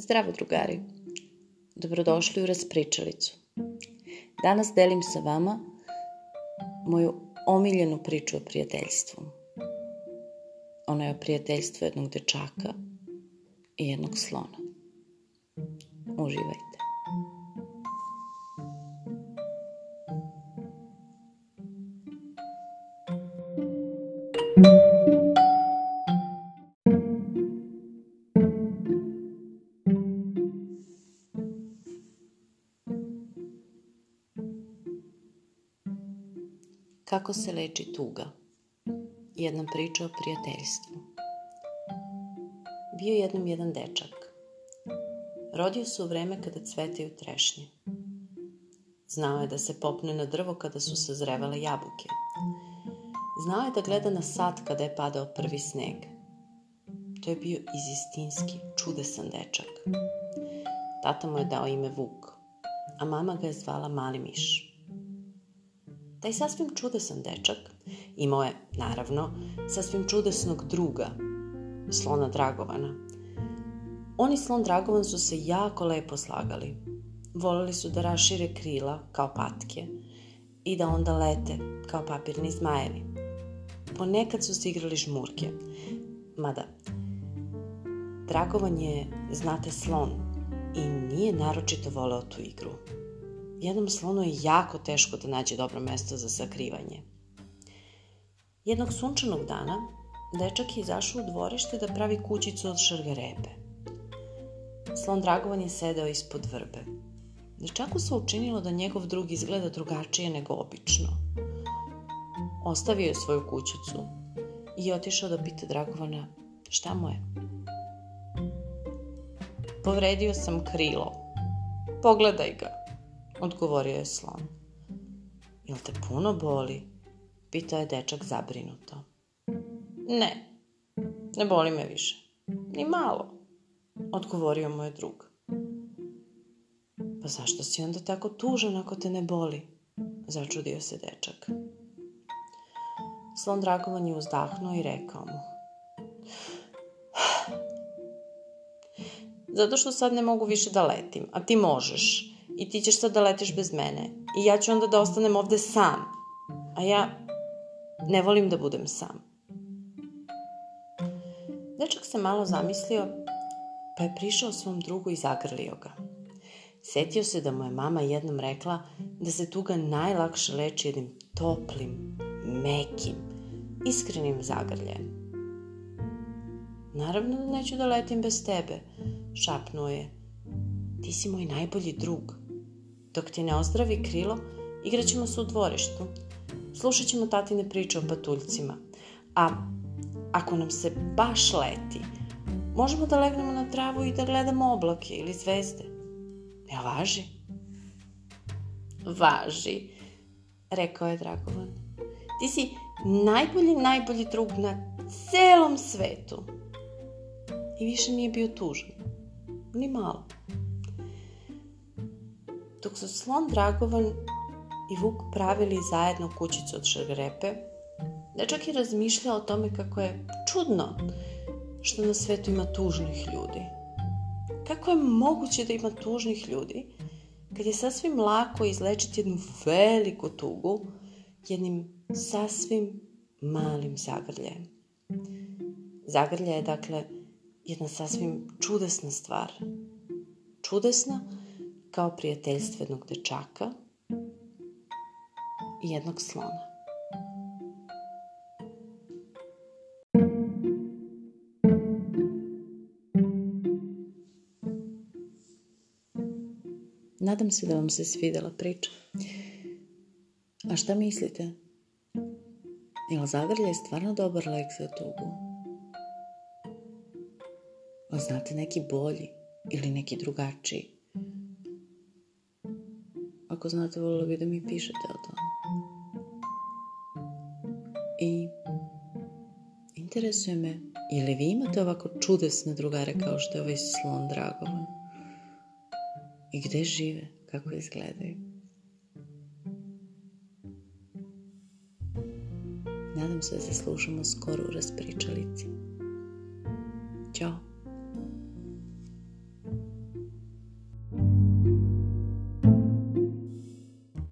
Zdravo drugari, dobrodošli u Raspričalicu. Danas delim sa vama moju omiljenu priču o prijateljstvu. Ona je o prijateljstvu jednog dečaka i jednog slona. Uživajte. Kako se leči tuga? Jedna priča o prijateljstvu. Bio jednom jedan dečak. Rodio se u vreme kada cvetaju trešnje. Znao je da se popne na drvo kada su sazrevale jabuke. Znao je da gleda na sat kada je padao prvi sneg. To je bio izistinski, čudesan dečak. Tata mu je dao ime Vuk, a mama ga je zvala Mali miš. Taj sasvim čudesan dečak imao je, naravno, sasvim čudesnog druga, slona Dragovana. Oni slon Dragovan su se jako lepo slagali. Volili su da rašire krila kao patke i da onda lete kao papirni zmajevi. Ponekad su se igrali žmurke, mada Dragovan je, znate, slon i nije naročito voleo tu igru jednom slonu je jako teško da nađe dobro mesto za sakrivanje. Jednog sunčanog dana, dečak je izašao u dvorište da pravi kućicu od šargarepe. Slon Dragovan je sedeo ispod vrbe. Dečaku se učinilo da njegov drug izgleda drugačije nego obično. Ostavio je svoju kućicu i otišao da pita Dragovana šta mu je. Povredio sam krilo. Pogledaj ga, odgovorio je slon. Jel te puno boli? Pitao je dečak zabrinuto. Ne, ne boli me više. Ni malo, odgovorio mu je drug. Pa zašto si onda tako tužan ako te ne boli? Začudio se dečak. Slon Dragovan je uzdahnuo i rekao mu. Zato što sad ne mogu više da letim, a ti možeš i ti ćeš sad da letiš bez mene i ja ću onda da ostanem ovde sam. A ja ne volim da budem sam. Dečak se malo zamislio, pa je prišao svom drugu i zagrlio ga. Setio se da mu je mama jednom rekla da se tuga najlakše leči jednim toplim, mekim, iskrenim zagrljajem. Naravno da neću da letim bez tebe, šapnuo je. Ti si moj najbolji drug. Dok ti ne ozdravi krilo, igraćemo se u dvorištu. Slušat ćemo tatine priče o patuljcima. A ako nam se baš leti, možemo da legnemo na travu i da gledamo oblake ili zvezde. Ja važi? Važi, rekao je Dragovan. Ti si najbolji, najbolji drug na celom svetu. I više nije bio tužan. Ni malo. Dok su slon Dragovan i Vuk pravili zajedno kućicu od šargarepe, dečak je razmišljao o tome kako je čudno što na svetu ima tužnih ljudi. Kako je moguće da ima tužnih ljudi kad je sasvim lako izlečiti jednu veliku tugu jednim sasvim malim zagrljajem. Zagrlja je dakle jedna sasvim čudesna stvar. Čudesna kao prijateljstvo jednog dečaka i jednog slona. Nadam se da vam se svidela priča. A šta mislite? Jel zagrljaj stvarno dobar lek za tugu? A znate neki bolji ili neki drugačiji? Ako znate, volila bi da mi pišete o tome. I interesuje me, ili vi imate ovako čudesne drugare kao što je ovaj slon Dragovan? I gde žive? Kako izgledaju? Nadam se da se slušamo skoro u raspričalici. Ćao!